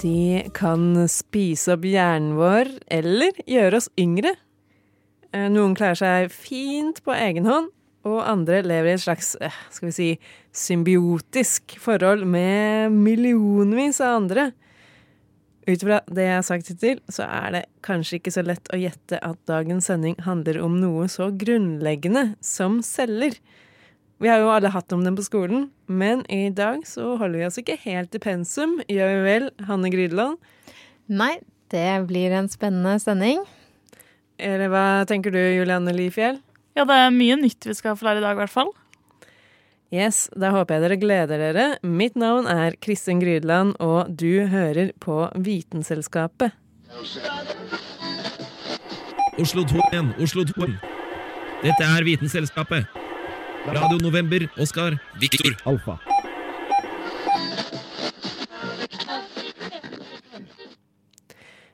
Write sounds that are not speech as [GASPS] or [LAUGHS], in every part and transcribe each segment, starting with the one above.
De kan spise opp hjernen vår, eller gjøre oss yngre. Eh, Noen klarer seg fint på egen hånd, og andre lever i et slags, eh, skal vi si, symbiotisk forhold med millionvis av andre. Ut fra det jeg har sagt hittil, så er det kanskje ikke så lett å gjette at dagens sending handler om noe så grunnleggende som celler. Vi har jo alle hatt om den på skolen, men i dag så holder vi oss ikke helt i pensum, gjør vi vel, Hanne Grydeland? Nei, det blir en spennende sending. Eller hva tenker du, Julianne Lifjell? Ja, det er mye nytt vi skal få lære i dag, i hvert fall. Yes, da håper jeg dere gleder dere. Mitt navn er Kristin Grydeland, og du hører på Vitenselskapet. Oslo 2 igjen, Oslo 2. Dette er Vitenselskapet. Radio November, Oskar. Viktor. Alfa.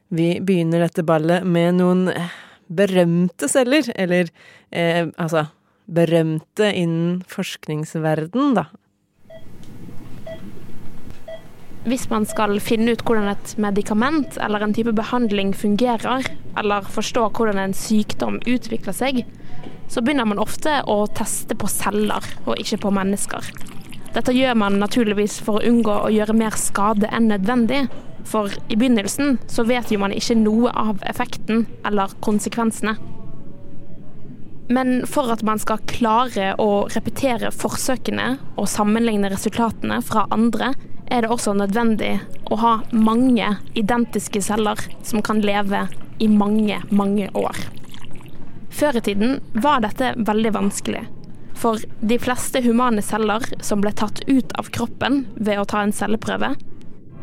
Vi begynner dette ballet med noen berømte celler, eller eh, altså berømte innen forskningsverden, da. Hvis man skal finne ut hvordan et medikament eller en type behandling fungerer, eller forstå hvordan en sykdom utvikler seg, så begynner man ofte å teste på celler og ikke på mennesker. Dette gjør man naturligvis for å unngå å gjøre mer skade enn nødvendig, for i begynnelsen så vet jo man ikke noe av effekten eller konsekvensene. Men for at man skal klare å repetere forsøkene og sammenligne resultatene fra andre, er det også nødvendig å ha mange identiske celler som kan leve i mange, mange år. Før i tiden var dette veldig vanskelig. For de fleste humane celler som ble tatt ut av kroppen ved å ta en celleprøve,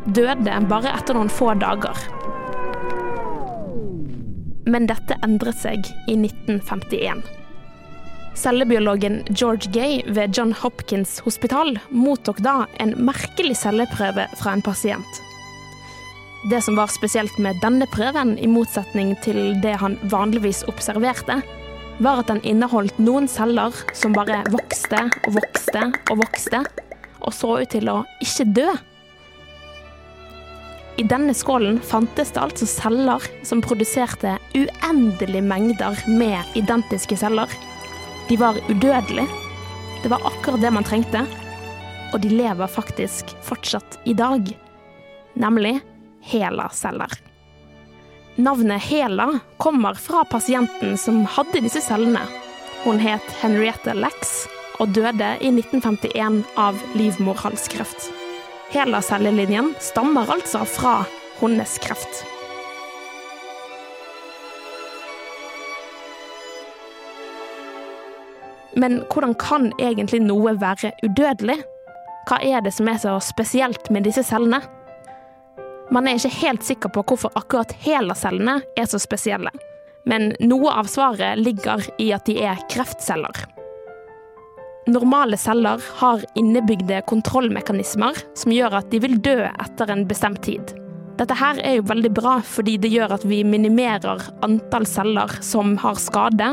døde bare etter noen få dager. Men dette endret seg i 1951. Cellebiologen George Gay ved John Hopkins hospital mottok da en merkelig celleprøve fra en pasient. Det som var spesielt med denne prøven, i motsetning til det han vanligvis observerte, var at den inneholdt noen celler som bare vokste og vokste og vokste, og så ut til å ikke dø. I denne skålen fantes det altså celler som produserte uendelige mengder med identiske celler. De var udødelige. Det var akkurat det man trengte. Og de lever faktisk fortsatt i dag. Nemlig HeLa-celler. Navnet HeLa kommer fra pasienten som hadde disse cellene. Hun het Henriette Lex og døde i 1951 av livmorhalskreft. HeLa-cellelinjen stammer altså fra hennes kreft. Men hvordan kan egentlig noe være udødelig? Hva er det som er så spesielt med disse cellene? Man er ikke helt sikker på hvorfor akkurat HeLa-cellene er så spesielle. Men noe av svaret ligger i at de er kreftceller. Normale celler har innebygde kontrollmekanismer som gjør at de vil dø etter en bestemt tid. Dette her er jo veldig bra fordi det gjør at vi minimerer antall celler som har skade,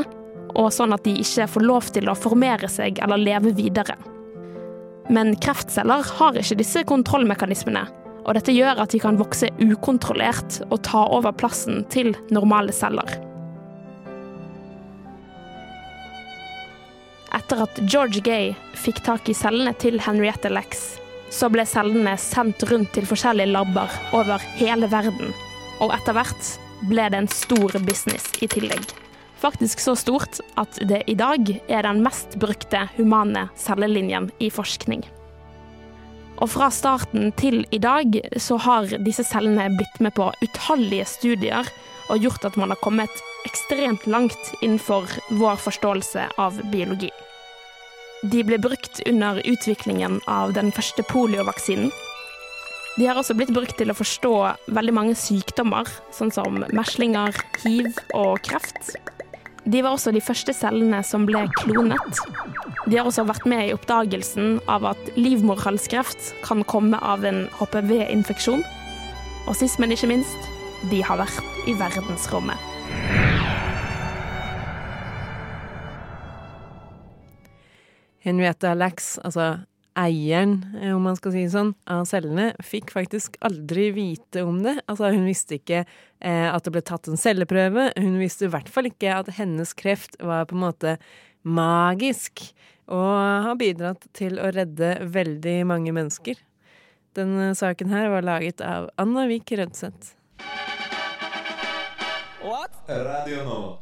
og sånn at de ikke får lov til å formere seg eller leve videre. Men kreftceller har ikke disse kontrollmekanismene, og dette gjør at de kan vokse ukontrollert og ta over plassen til normale celler. Etter at George Gay fikk tak i cellene til Henriette Lex, så ble cellene sendt rundt til forskjellige labber over hele verden, og etter hvert ble det en stor business i tillegg. Faktisk så stort at det i dag er den mest brukte humane cellelinjen i forskning. Og fra starten til i dag så har disse cellene blitt med på utallige studier og gjort at man har kommet ekstremt langt innenfor vår forståelse av biologi. De ble brukt under utviklingen av den første poliovaksinen. De har også blitt brukt til å forstå veldig mange sykdommer, sånn som meslinger, hiv og kreft. De var også de første cellene som ble klonet. De har også vært med i oppdagelsen av at livmorhalskreft kan komme av en HPV-infeksjon. Og sist, men ikke minst, de har vært i verdensrommet. Henriette Lacks, altså eieren, eh, om man skal si det sånn, av cellene, fikk faktisk aldri vite om det. Altså, hun visste ikke eh, at det ble tatt en celleprøve. Hun visste i hvert fall ikke at hennes kreft var på en måte magisk, og har bidratt til å redde veldig mange mennesker. Denne saken her var laget av Anna Vik Rødseth. Radio Nova.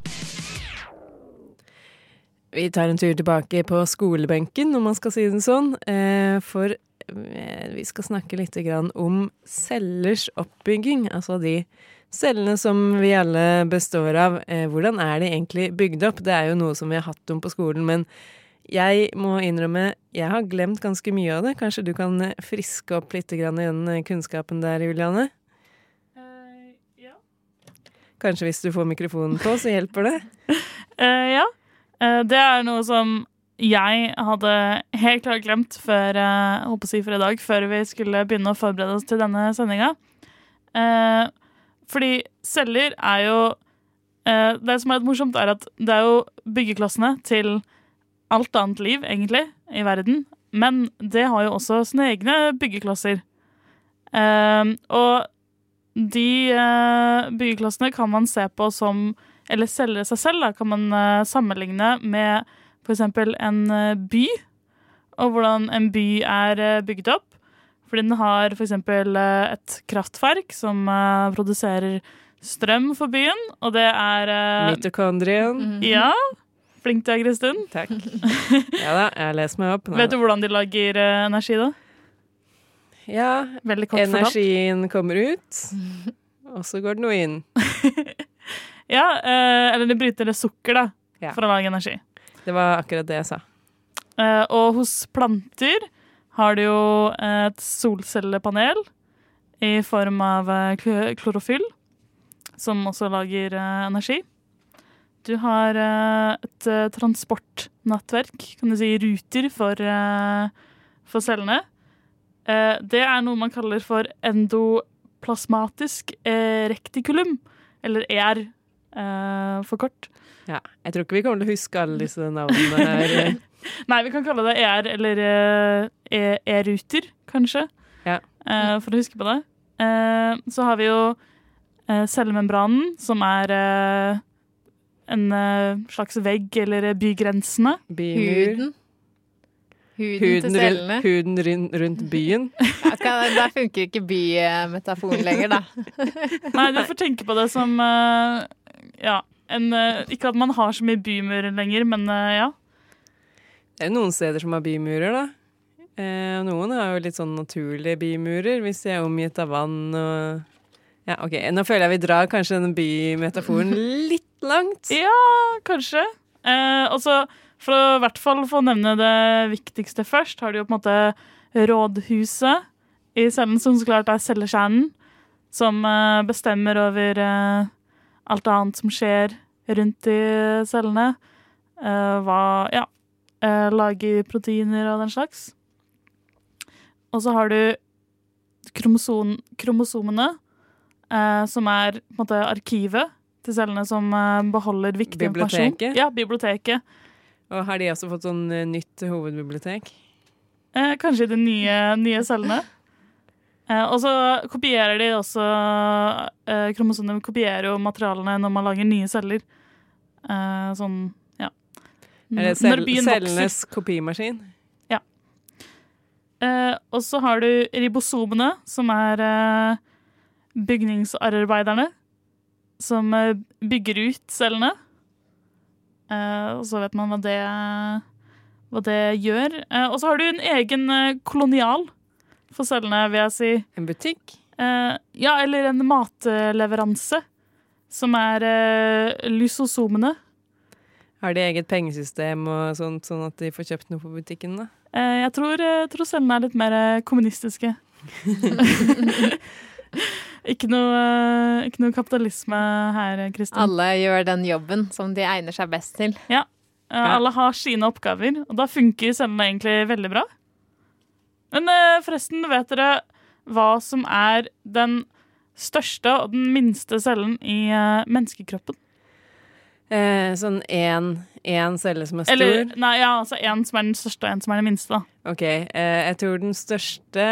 Vi tar en tur tilbake på skolebenken, om man skal si det sånn. eh, For eh, vi skal snakke litt om cellers oppbygging. Altså de cellene som vi alle består av. Eh, Hvordan er de egentlig bygd opp? Det er jo noe som vi har hatt om på skolen, men jeg må innrømme jeg har glemt ganske mye av det. Kanskje du kan friske opp litt i den kunnskapen der, Juliane? ja. Kanskje hvis du får mikrofonen på, så hjelper det? Uh, [LAUGHS] ja. Eh, det er noe som jeg hadde helt klart glemt før, håper å si for i dag, før vi skulle begynne å forberede oss til denne sendinga. Eh, fordi celler er jo eh, Det som er litt morsomt, er at det er jo byggeklossene til alt annet liv, egentlig, i verden. Men det har jo også sine egne byggeklosser. Eh, og de eh, byggeklossene kan man se på som Eller selge seg selv da, kan man eh, sammenligne med f.eks. en eh, by. Og hvordan en by er eh, bygd opp. Fordi den har f.eks. Et kraftverk som produserer strøm for byen, og det er Mitokondrien. Ja. Flink du er, Kristin. Takk. [LAUGHS] Ja da, jeg leser meg opp. Nå. Vet du hvordan de lager energi, da? Ja, energien kommer ut, og så går det noe inn. [LAUGHS] Ja, eh, eller de bryter det sukker da, Ja. for å lage energi. Det var akkurat det jeg sa. Eh, og hos planter har du jo et solcellepanel i form av eh, kl- klorofyll, som også lager energi. Du har et transportnettverk, kan du si ruter, for, for cellene. Det er noe man kaller for endoplasmatisk rektikulum, eller ER eh, for kort. Ja, jeg tror ikke vi kommer til å huske alle disse navnene her. [LAUGHS] Nei, vi kan kalle det ER eller eh, E- E-ruter, kanskje. Ja. uh, for å huske på det. Uh, så har vi jo cellemembranen, som er en slags vegg, eller bygrensene. Bymur. Huden. Huden, Huden, til cellene. rundt, huden rundt, rundt byen. [LAUGHS] Ja, Der funker ikke bymetaforen lenger, da. Nei, du får tenke på det som eh, Ja. En, eh, ikke at man har så mye bymurer lenger, men eh, ja. Det er noen steder som har bymurer, da. Eh, noen har jo litt sånn naturlige bymurer, hvis de er omgitt av vann og Ja, OK. Nå føler jeg vi drar kanskje den bymetaforen [LAUGHS] litt langt. Ja, kanskje. Eh, og så, for å i hvert fall få nevne det viktigste først, har du jo på en måte rådhuset i cellen, som så klart er cellekjernen, som eh, bestemmer over eh, alt annet som skjer rundt i cellene. Eh, hva Ja. eh, lager proteiner og den slags. Og så har du kromosom, kromosomene, eh, som er på en måte arkivet til cellene som eh, beholder viktig informasjon. Biblioteket? Ja, biblioteket. Og har de også fått sånn nytt hovedbibliotek? Eh, kanskje i de nye, nye cellene. [LAUGHS] Eh, og så kopierer de også eh, Kromosomene kopierer jo materialene når man lager nye celler. Eh, sånn, ja. Er det cell cellenes kopimaskin? Eh, og så har du ribosomene, som er bygningsarbeiderne. Som bygger ut cellene. Eh, og så vet man hva det, hva det gjør. Eh, og så har du en egen kolonial for cellene, vil jeg si. En butikk? Eh, ja, eller en matleveranse. Som er eh, lysosomene. Har de eget pengesystem og sånt, sånn at de får kjøpt noe på butikken? da? Eh, jeg tror, eh, tror cellene er litt mer eh, kommunistiske. [LAUGHS] ikke, noe, eh, ikke noe kapitalisme her, Kristin. Alle gjør den jobben som de egner seg best til. Ja. Alle har sine oppgaver, og da funker cellene egentlig veldig bra. Men eh, forresten, vet dere hva som er den største og den minste cellen i eh, menneskekroppen? Eh, sånn én celle som er stor? Eller nei, ja, altså en som er den største, og en som er den minste. da. OK. Eh, jeg tror den største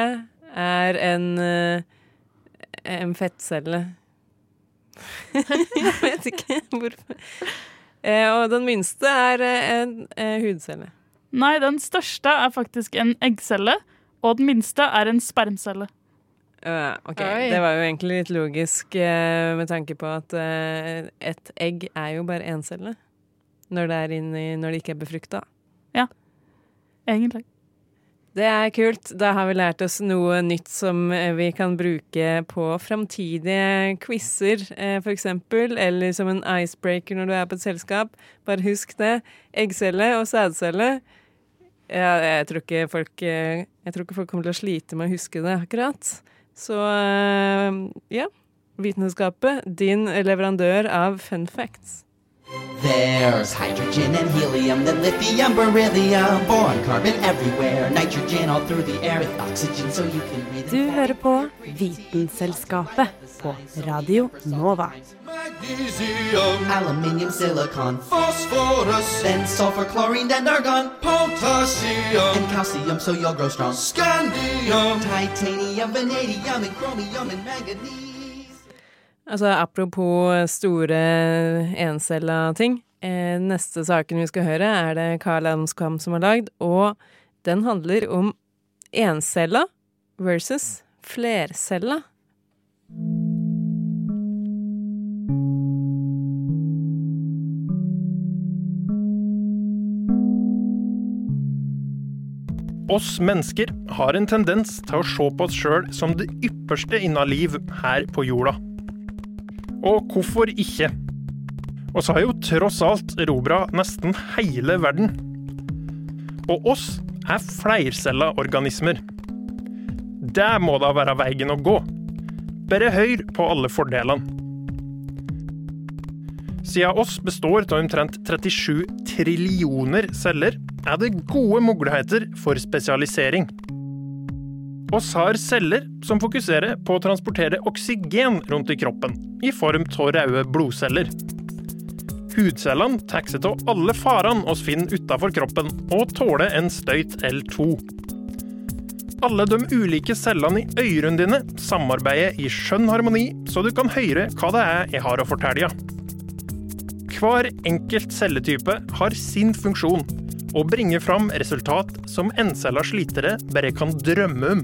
er en eh, en fettcelle. [LAUGHS] jeg vet ikke hvorfor. Eh, og den minste er en hudcelle. Nei, den største er faktisk en eggcelle, og den minste er en spermcelle. Uh, OK, Oi. det var jo egentlig litt logisk uh, med tanke på at uh, et egg er jo bare én celle når det, er inni, når det ikke er befrukta. Egentlig. Det er kult. Da har vi lært oss noe nytt som vi kan bruke på framtidige quizer, eksempel, eller som en icebreaker når du er på et selskap. Bare husk det. Eggcelle og sædcelle. Ja, jeg tror ikke folk eh, Jeg tror ikke folk kommer til å slite med å huske det akkurat. Så eh, ja. Vitenskapet, din leverandør av fun facts. There's hydrogen and helium, then lithium, beryllium, boron, carbon everywhere, nitrogen all through the air, with oxygen so you can breathe. Du hører på Vitenselskapet på Radio Nova. Aluminium, silicon, phosphorus, then sulfur, chlorine, then argon, potassium, and calcium so you'll grow strong. Scandium, titanium, vanadium, and chromium, and manganese. Altså, apropos store encella ting. Eh, neste saken vi skal høre, er det Carl Amskam som har lagd, og den handler om encella versus flercella. Oss mennesker har en tendens til å se på oss sjøl som det ypperste innen liv her på jorda. Og hvorfor ikke? Og så har jo tross alt erobra nesten hele verden. Og oss er flercella organismer. Det må da være veien å gå. Bare hør på alle fordelene. Siden oss består av omtrent 37 trillioner celler, er det gode muligheter for spesialisering. Oss har celler som fokuserer på å transportere oksygen rundt i kroppen, i form av røde blodceller. Hudcellene tar seg av alle farene oss finner utenfor kroppen, og tåler en støyt L2. Alle de ulike cellene i ørene dine samarbeider i skjønn harmoni, så du kan høre hva det er jeg har å fortelle. Hver enkelt celletype har sin funksjon, og bringe fram resultat som encella slitere bare kan drømme om.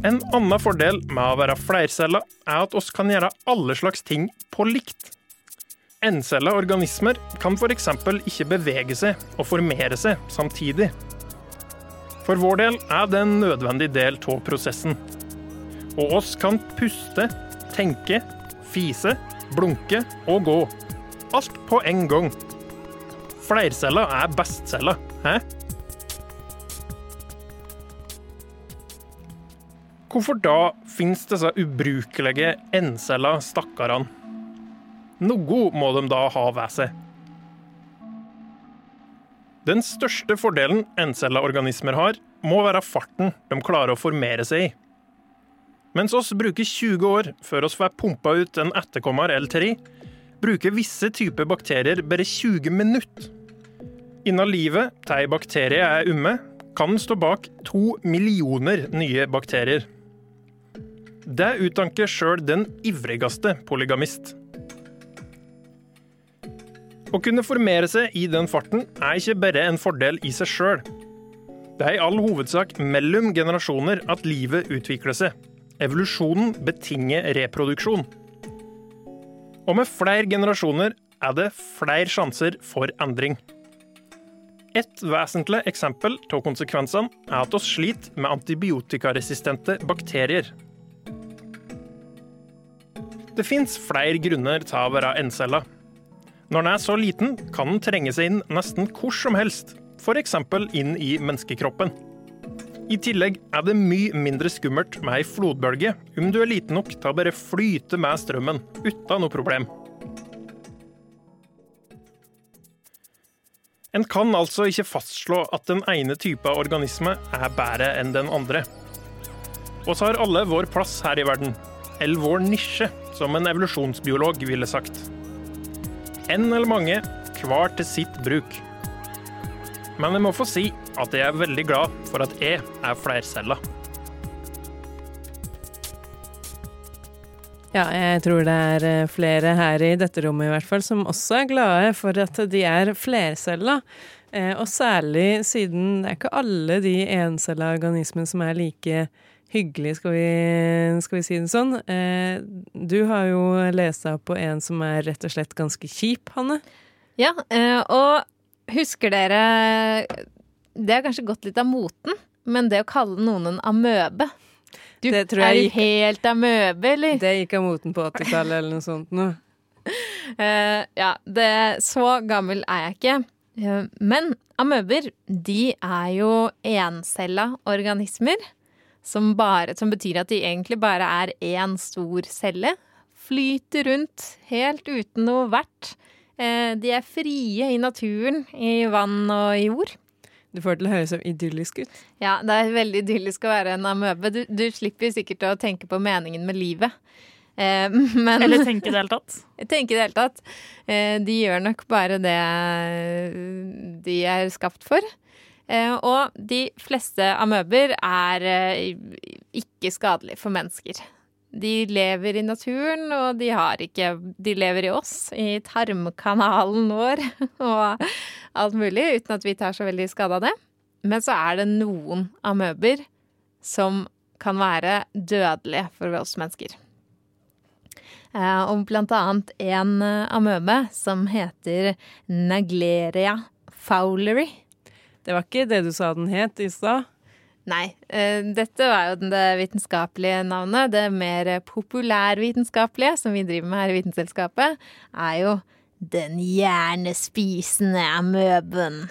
En annen fordel med å være flercella er at oss kan gjøre alle slags ting på likt. Encella organismer kan f.eks. ikke bevege seg og formere seg samtidig. For vår del er det en nødvendig del av prosessen. Og oss kan puste, tenke, fise, blunke og gå. Alt på en gang. Flercella er bestcella, hæ? Hvorfor da finnes disse ubrukelige encella stakkarene? Noe må de da ha ved seg. Den største fordelen encella-organismer har, må være farten de klarer å formere seg i. Mens oss bruker 20 år før oss får pumpa ut en etterkommer eller tre, bruker visse typer bakterier bare 20 minutter. Innen livet til ei bakterie er umme, kan stå bak to millioner nye bakterier. Det uttanker sjøl den ivrigste polygamist. Å kunne formere seg i den farten er ikke bare en fordel i seg sjøl. Det er i all hovedsak mellom generasjoner at livet utvikler seg. Evolusjonen betinger reproduksjon. Og med flere generasjoner er det flere sjanser for endring. Et vesentlig eksempel av konsekvensene er at vi sliter med antibiotikaresistente bakterier. Det fins flere grunner til å være encella, Når den er så liten, kan den trenge seg inn nesten hvor som helst, f.eks. inn i menneskekroppen. I tillegg er det mye mindre skummelt med ei flodbølge om du er liten nok til å bare flyte med strømmen uten noe problem. En kan altså ikke fastslå at den ene type organisme er bedre enn den andre. Og så har alle vår plass her i verden, eller vår nisje, som en evolusjonsbiolog ville sagt. En eller mange, hver til sitt bruk. Men jeg må få si at jeg er veldig glad for at jeg er flercella. Ja, jeg tror det er eh, flere her i dette rommet i hvert fall som også er glade for at de er flercella. Eh, og særlig siden det er ikke alle de encella organismene som er like hyggelige, skal vi, skal vi si det sånn. Eh, du har jo lest deg opp på en som er rett og slett ganske kjip, Hanne. Ja, og husker dere Det har kanskje gått litt av moten, men det å kalle noen en amøbe du Det tror er jeg jo gikk- helt amøbe, eller? Det gikk av moten på 80-tallet eller noe sånt nå. Uh, [LAUGHS] ja, det, så gammel er jeg ikke. Eh, men amøber, de er jo encella organismer. Som, bare, som betyr at de egentlig bare er én stor celle. Flyter rundt helt uten noe vert. Eh, de er frie i naturen, i vann og i jord. Du får det til å høres så idyllisk ut. Ja, det er veldig idyllisk å være en amøbe. Du, du slipper sikkert å tenke på meningen med livet. Eh, [LAUGHS] men Eller tenke i det hele tatt. [LAUGHS] Tenke i det hele tatt. Eh, de gjør nok bare det de er skapt for. Eh, og de fleste amøber er eh, ikke skadelige for mennesker. De lever i naturen, og de har ikke De lever i oss, i tarmkanalen vår [LAUGHS] og alt mulig, uten at vi tar så veldig skade av det. Men så er det noen amøber som kan være dødelige for oss mennesker. Eh, og blant annet en eh, amøbe som heter Nagleria fowleri. Det var ikke det du sa den het i stad? Nei, eh, dette var jo det vitenskapelige navnet. Det mer populærvitenskapelige som vi driver med her i Vitenselskapet, er jo den hjernespisende amøben.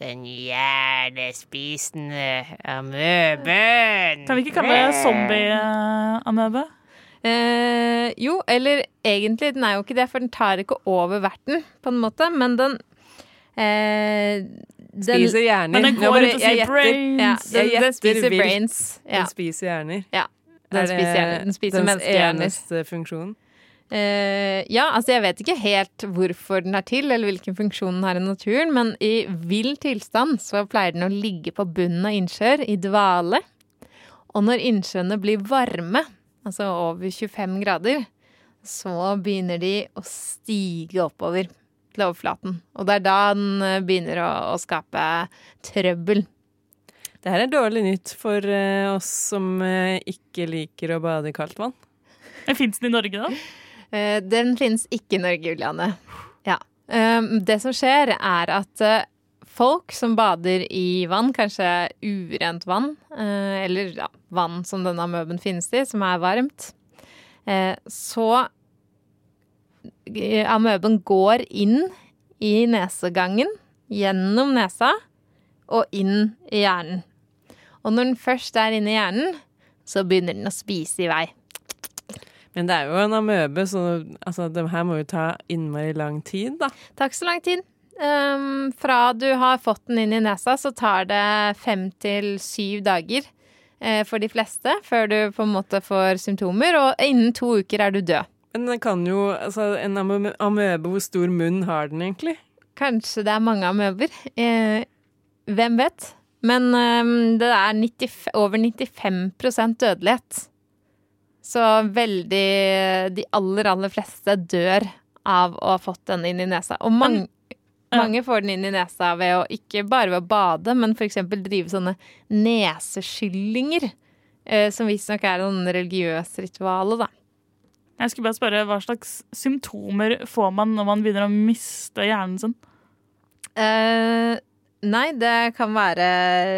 Den hjernespisende amøben. Kan vi ikke kalle det zombie-amøbe? Eh, jo, eller egentlig, den er jo ikke det, for den tar ikke over verten, på en måte, men den eh, den, Spiser hjerner. Men den går ut og sier brains. Ja, Jeg den, spiser vilt. brains. Ja. Den spiser hjerner. Ja, den Er spiser hjerner. Den spiser menneskehjerner. eneste funksjon? Uh, ja, altså jeg vet ikke helt hvorfor den er til, eller hvilken funksjon den har i naturen, men i vill tilstand så pleier den å ligge på bunnen av innsjøer i dvale. Og når innsjøene blir varme, altså over 25 grader, så begynner de å stige oppover til overflaten. Og det er da den eh, begynner å, å skape trøbbel. Det her er dårlig nytt for eh, oss som eh, ikke liker å bade i kaldt vann. Fins den i Norge, da? Eh, den finnes ikke i Norge, Juliane. Ja. Eh, det som skjer, er at folk som bader i vann, kanskje urent vann, eller ja, vann som denne amøben finnes i, som er varmt, eh, så Amøben går inn i nesegangen, gjennom nesa, og inn i hjernen. Og når den først er inne i hjernen, så begynner den å spise i vei. Men det er jo en amøbe, så altså, det her må jo ta innmari lang tid, da. Takk så lang tid. Um, fra du har fått den inn i nesa, så tar det fem til syv dager eh, for de fleste før du på en måte får symptomer, og innen to uker er du død. Men den kan jo Altså, en amø- amøbe, hvor stor munn har den egentlig? Kanskje det er mange amøber. Eh, hvem vet? Men eh, det er 90, over 95% dødelighet. Så veldig De aller, aller fleste dør av å ha fått den inn i nesa. Og mange, mange får den inn i nesa ved å ikke bare ved å bade, men f.eks. drive sånne neseskyllinger. Eh, som visstnok er en religiøs rituale, da. Jeg skulle bare spørre, Hva slags symptomer får man når man begynner å miste hjernen sin? Uh, nei, det kan være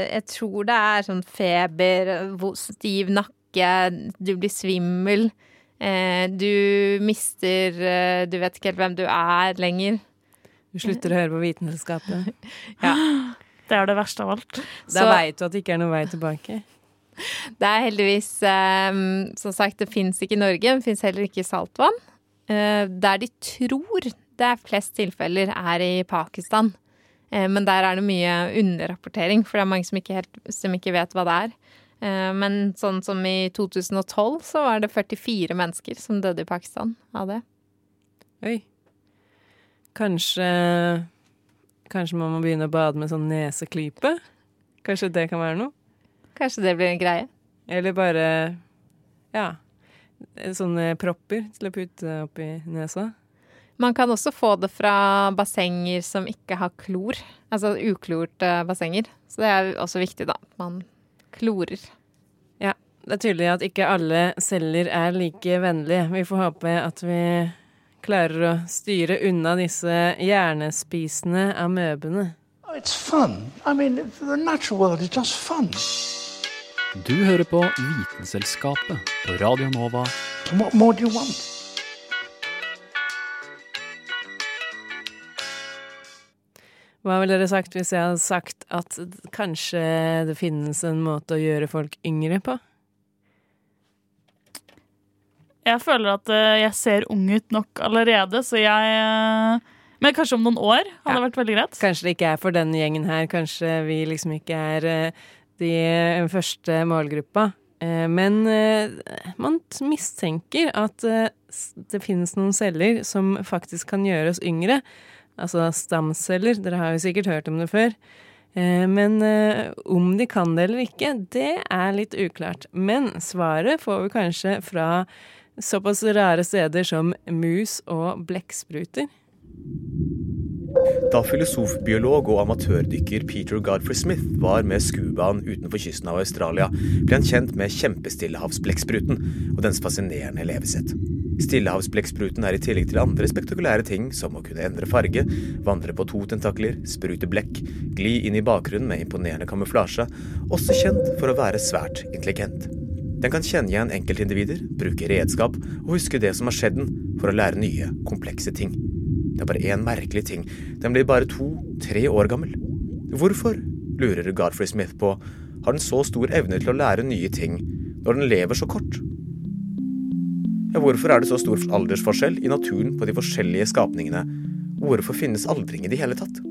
Jeg tror det er sånn feber, stiv nakke, du blir svimmel. Uh, du mister uh, Du vet ikke helt hvem du er lenger. Du slutter å høre på Vitenskapet. ja. [GASPS] Det er det verste av alt. Da veit du at det ikke er noen vei tilbake. [LAUGHS] Det er heldigvis eh, Som sagt, det fins ikke i Norge. Det fins heller ikke i saltvann. Eh, der de tror det er flest tilfeller, er i Pakistan. Eh, men der er det mye underrapportering, for det er mange som ikke, helt, som ikke vet hva det er. Eh, men sånn som i 2012 så var det 44 mennesker som døde i Pakistan av det. Oi. Kanskje Kanskje man må begynne å bade med sånn neseklype? Kanskje det kan være noe? Kanskje det blir en greie. Eller bare ja, sånne propper til å putte oppi nesa. Man kan også få det fra bassenger som ikke har klor. Altså uklorte bassenger. Så det er også viktig, da. Man klorer. Ja, det er tydelig at ikke alle celler er like vennlige. Vi får håpe at vi klarer å styre unna disse hjernespisende amøbene. Oh, It's fun. I mean, the natural world is just fun. Du hører på Vitenselskapet på Radio Nova. What more do you want? Hva ville dere sagt hvis jeg hadde sagt at kanskje det finnes en måte å gjøre folk yngre på? Jeg føler at eh, jeg ser ung ut nok allerede, så jeg eh, Men kanskje om noen år hadde vært veldig greit. Kanskje det ikke er for denne gjengen her, kanskje vi liksom ikke er eh, de første målgruppa. Eh, Men eh, man mistenker at eh, det finnes noen celler som faktisk kan gjøre oss yngre. Altså stamceller, dere har jo sikkert hørt om det før. Eh, Men eh, om de kan det eller ikke, det er litt uklart. Men svaret får vi kanskje fra såpass rare steder som mus og blekkspruter. Da filosof, biolog og amatørdykker Peter Godfrey Smith var med scubaen utenfor kysten av Australia, ble han kjent med kjempestillehavsblekkspruten og dens fascinerende levesett. Stillehavsblekkspruten er i tillegg til andre spektakulære ting, som å kunne endre farge, vandre på to tentakler, sprute blekk, gli inn i bakgrunnen med imponerende kamuflasje, også kjent for å være svært intelligent. Den kan kjenne igjen enkeltindivider, bruke redskap og huske det som har skjedd den, for å lære nye, komplekse ting. Det er bare én merkelig ting. Den blir bare to-tre år gammel. Hvorfor, lurer Godfrey Smith på, har den så stor evne til å lære nye ting når den lever så kort? Ja, hvorfor er det så stor aldersforskjell i naturen på de forskjellige skapningene? Hvorfor finnes aldring i det hele tatt?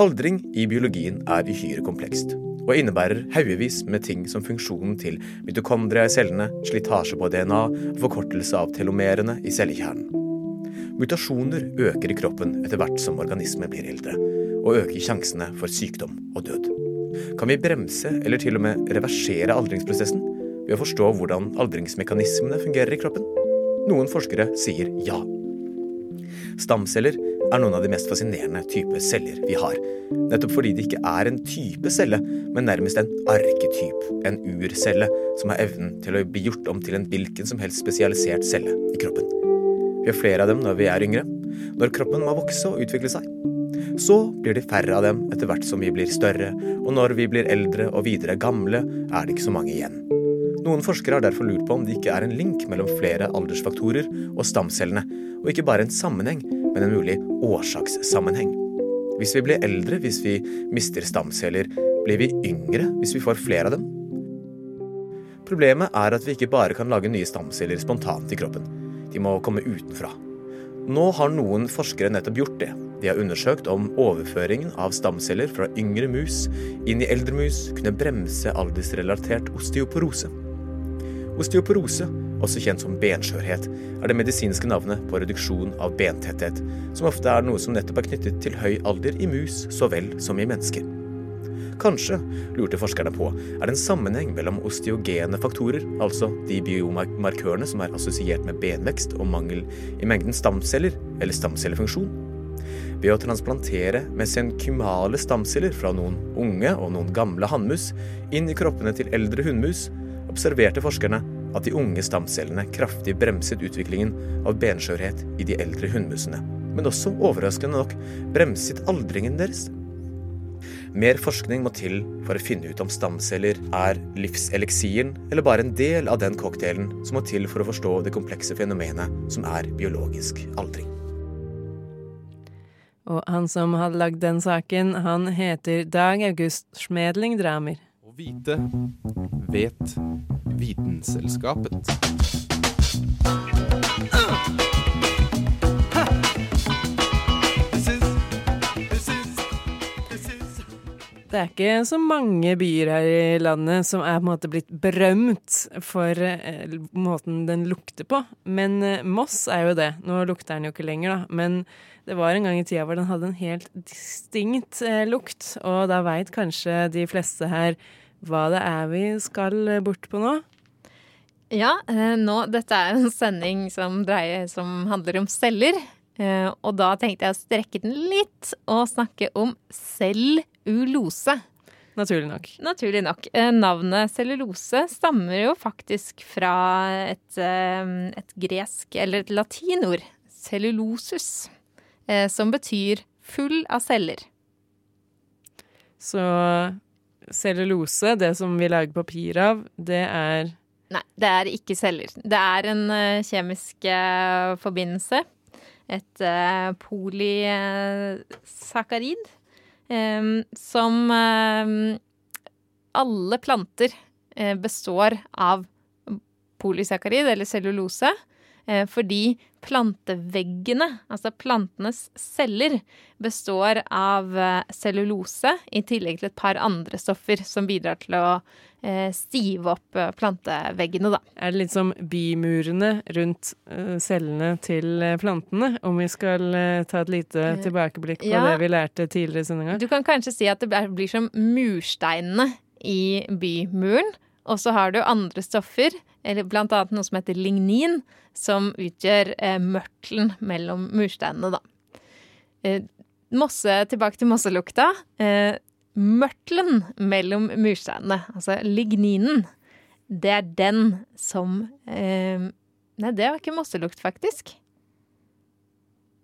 Aldring i biologien er uhyre komplekst, og innebærer haugevis med ting som funksjonen til mitokondria i cellene, slitasje på DNA forkortelse av telomerene i cellekjernen. Mutasjoner øker i kroppen etter hvert som organismer blir eldre, og øker sjansene for sykdom og død. Kan vi bremse eller til og med reversere aldringsprosessen ved å forstå hvordan aldringsmekanismene fungerer i kroppen? Noen forskere sier ja. Stamceller er noen av de mest fascinerende type celler vi har. Nettopp fordi det ikke er en type celle, men nærmest en arketyp, en urcelle, som har evnen til å bli gjort om til en hvilken som helst spesialisert celle i kroppen. Vi har flere av dem når vi er yngre, når kroppen må vokse og utvikle seg. Så blir det færre av dem etter hvert som vi blir større, og når vi blir eldre og videre gamle, er det ikke så mange igjen. Noen forskere har derfor lurt på om det ikke er en link mellom flere aldersfaktorer og stamcellene, og ikke bare en sammenheng, men en mulig årsakssammenheng. Hvis vi blir eldre hvis vi mister stamceller, blir vi yngre hvis vi får flere av dem? Problemet er at vi ikke bare kan lage nye stamceller spontant i kroppen. De må komme utenfra. Nå har noen forskere nettopp gjort det. De har undersøkt om overføringen av stamceller fra yngre mus inn i eldre mus kunne bremse aldersrelatert osteoporose. Osteoporose, også kjent som benskjørhet, er det medisinske navnet på reduksjon av bentetthet, som ofte er noe som nettopp er knyttet til høy alder i mus så vel som i mennesker. Kanskje, lurte forskerne på, er det en sammenheng mellom osteogene faktorer, altså de biomarkørene som er assosiert med benvekst og mangel i mengden stamceller, eller stamcellefunksjon. Ved å transplantere mesenkymale stamceller fra noen unge og noen gamle hannmus inn i kroppene til eldre hunnmus, observerte forskerne at de unge stamcellene kraftig bremset utviklingen av benskjørhet i de eldre hunnmusene, men også overraskende nok bremset aldringen deres. Mer forskning må til for å finne ut om stamceller er livseliksiren eller bare en del av den cocktailen som må til for å forstå det komplekse fenomenet som er biologisk aldring. Og han som hadde lagd den saken, han heter Dag August Schmedling Dramer. Å vite vet Vitenselskapet. Det er ikke så mange byer her i landet som er på en måte blitt berømt for eh, måten den lukter på. Men eh, Moss er jo det. Nå lukter den jo ikke lenger, da. Men det var en gang i tida hvor den hadde en helt distinkt eh, lukt. Og da veit kanskje de fleste her hva det er vi skal bort på nå. Ja, nå, dette er en sending som, dreier, som handler om celler. Og da tenkte jeg å strekke den litt og snakke om cellulose. Naturlig nok. Naturlig nok. Eh, Navnet cellulose stammer jo faktisk fra et, eh, et gresk, eller et latinord, cellulosus, eh, som betyr full av celler. Så cellulose, det som vi lager papir av, det er Nei, det er ikke celler. Det er en kjemisk forbindelse. Et polysakkarid. Som alle planter eh, består av polysakkarid, eller cellulose. Eh, fordi planteveggene, altså plantenes celler, består av eh, cellulose i tillegg til et par andre stoffer som bidrar til å eh, stive opp planteveggene, da. Er det litt som bimurene rundt cellene til plantene? Om vi skal ta et lite tilbakeblikk på ja. det vi lærte tidligere i sendinga? Du kan kanskje si at det blir- som mursteinene i bymuren. Og så har du andre stoffer, eller blant annet noe som heter lignin, som utgjør eh, mørtelen mellom mursteinene, da. Eh, mosse, tilbake til mosselukta. Eh, mørtelen mellom mursteinene, altså ligninen, det er den som eh, Nei, det var ikke mosselukt, faktisk.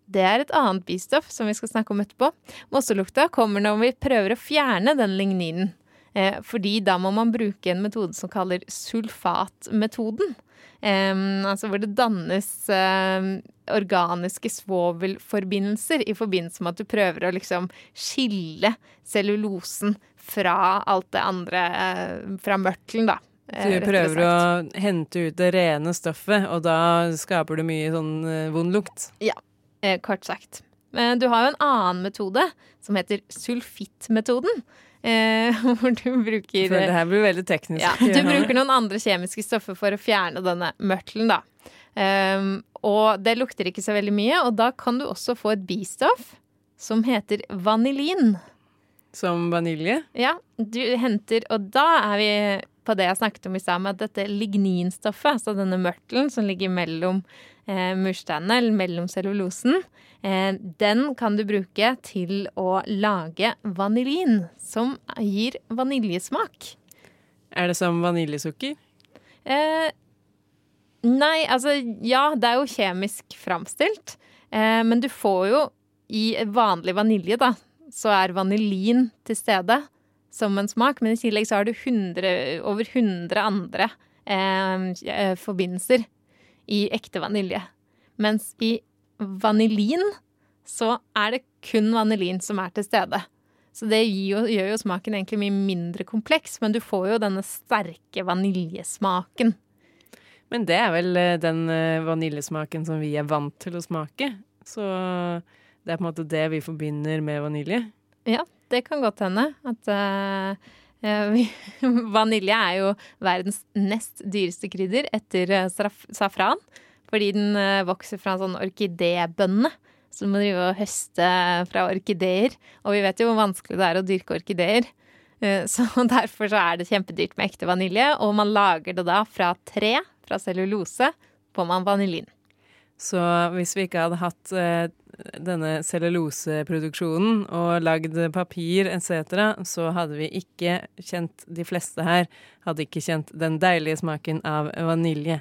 Det er et annet bistoff som vi skal snakke om etterpå. Mosselukta kommer når vi prøver å fjerne den ligninen. Eh, fordi da må man bruke en metode som kaller sulfatmetoden. Eh, altså hvor det dannes um, organiske svovelforbindelser i forbindelse med at du prøver å liksom skille cellulosen fra alt det andre, uh, fra mørtelen, da. eh, Du prøver å hente ut det rene stoffet, og da skaper du mye sånn eh, vond lukt. Ja, eh, kort sagt. Men du har jo en annen metode som heter sulfittmetoden. Eh, [LAUGHS] hvor du bruker For det her blir veldig teknisk. ja, Du bruker noen andre kjemiske stoffer for å fjerne denne mørtelen, da. Um, og det lukter ikke så veldig mye, og da kan du også få et bistoff som heter vanilin. Som vanilje? Ja, du henter Og da er vi på det jeg snakket om i stad, med at dette ligninstoffet, altså denne mørtelen som ligger mellom eh, mursteinene, eller mellom cellulosen, eh, den kan du bruke til å lage vanilin, som gir vaniljesmak. Er det som vaniljesukker? Eh, nei, altså ja, det er jo kjemisk framstilt. Eh, men du får jo i vanlig vanilje, da, så er vanilin til stede som en smak. Men i tillegg så har du 100, over 100 andre eh, eh, forbindelser i ekte vanilje. Mens i vanilin så er det kun vanilin som er til stede. Så det jo, gjør jo smaken egentlig mye mindre kompleks, men du får jo denne sterke vaniljesmaken. Men det er vel eh, den eh, vaniljesmaken som vi er vant til å smake. Så det er på en måte det vi forbinder med vanilje. Ja, det kan godt hende. At vi, [LAUGHS] vanilje er jo verdens nest dyreste krydder etter eh, safran. Fordi den eh, vokser fra en sånn orkidébønne. Så du må drive og høste fra orkideer. Og vi vet jo hvor vanskelig det er å dyrke orkideer. Eh, [LAUGHS] Så derfor så er det kjempedyrt med ekte vanilje. Og man lager det da fra tre, fra cellulose, får man vanilin. Så hvis vi ikke hadde hatt eh, denne celluloseproduksjonen og lagd papir etc., så hadde vi ikke kjent De fleste her hadde ikke kjent den deilige smaken av vanilje.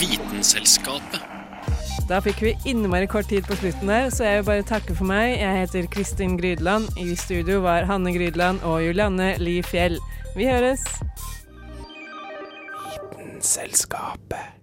Vitenselskapet. Da fikk vi innmari kort tid på slutten der, så jeg vil bare takke for meg. Jeg heter Kristin Grydland. I studio var Hanne Grydland og Julianne Li Fjell. Vi høres. Vitenselskapet.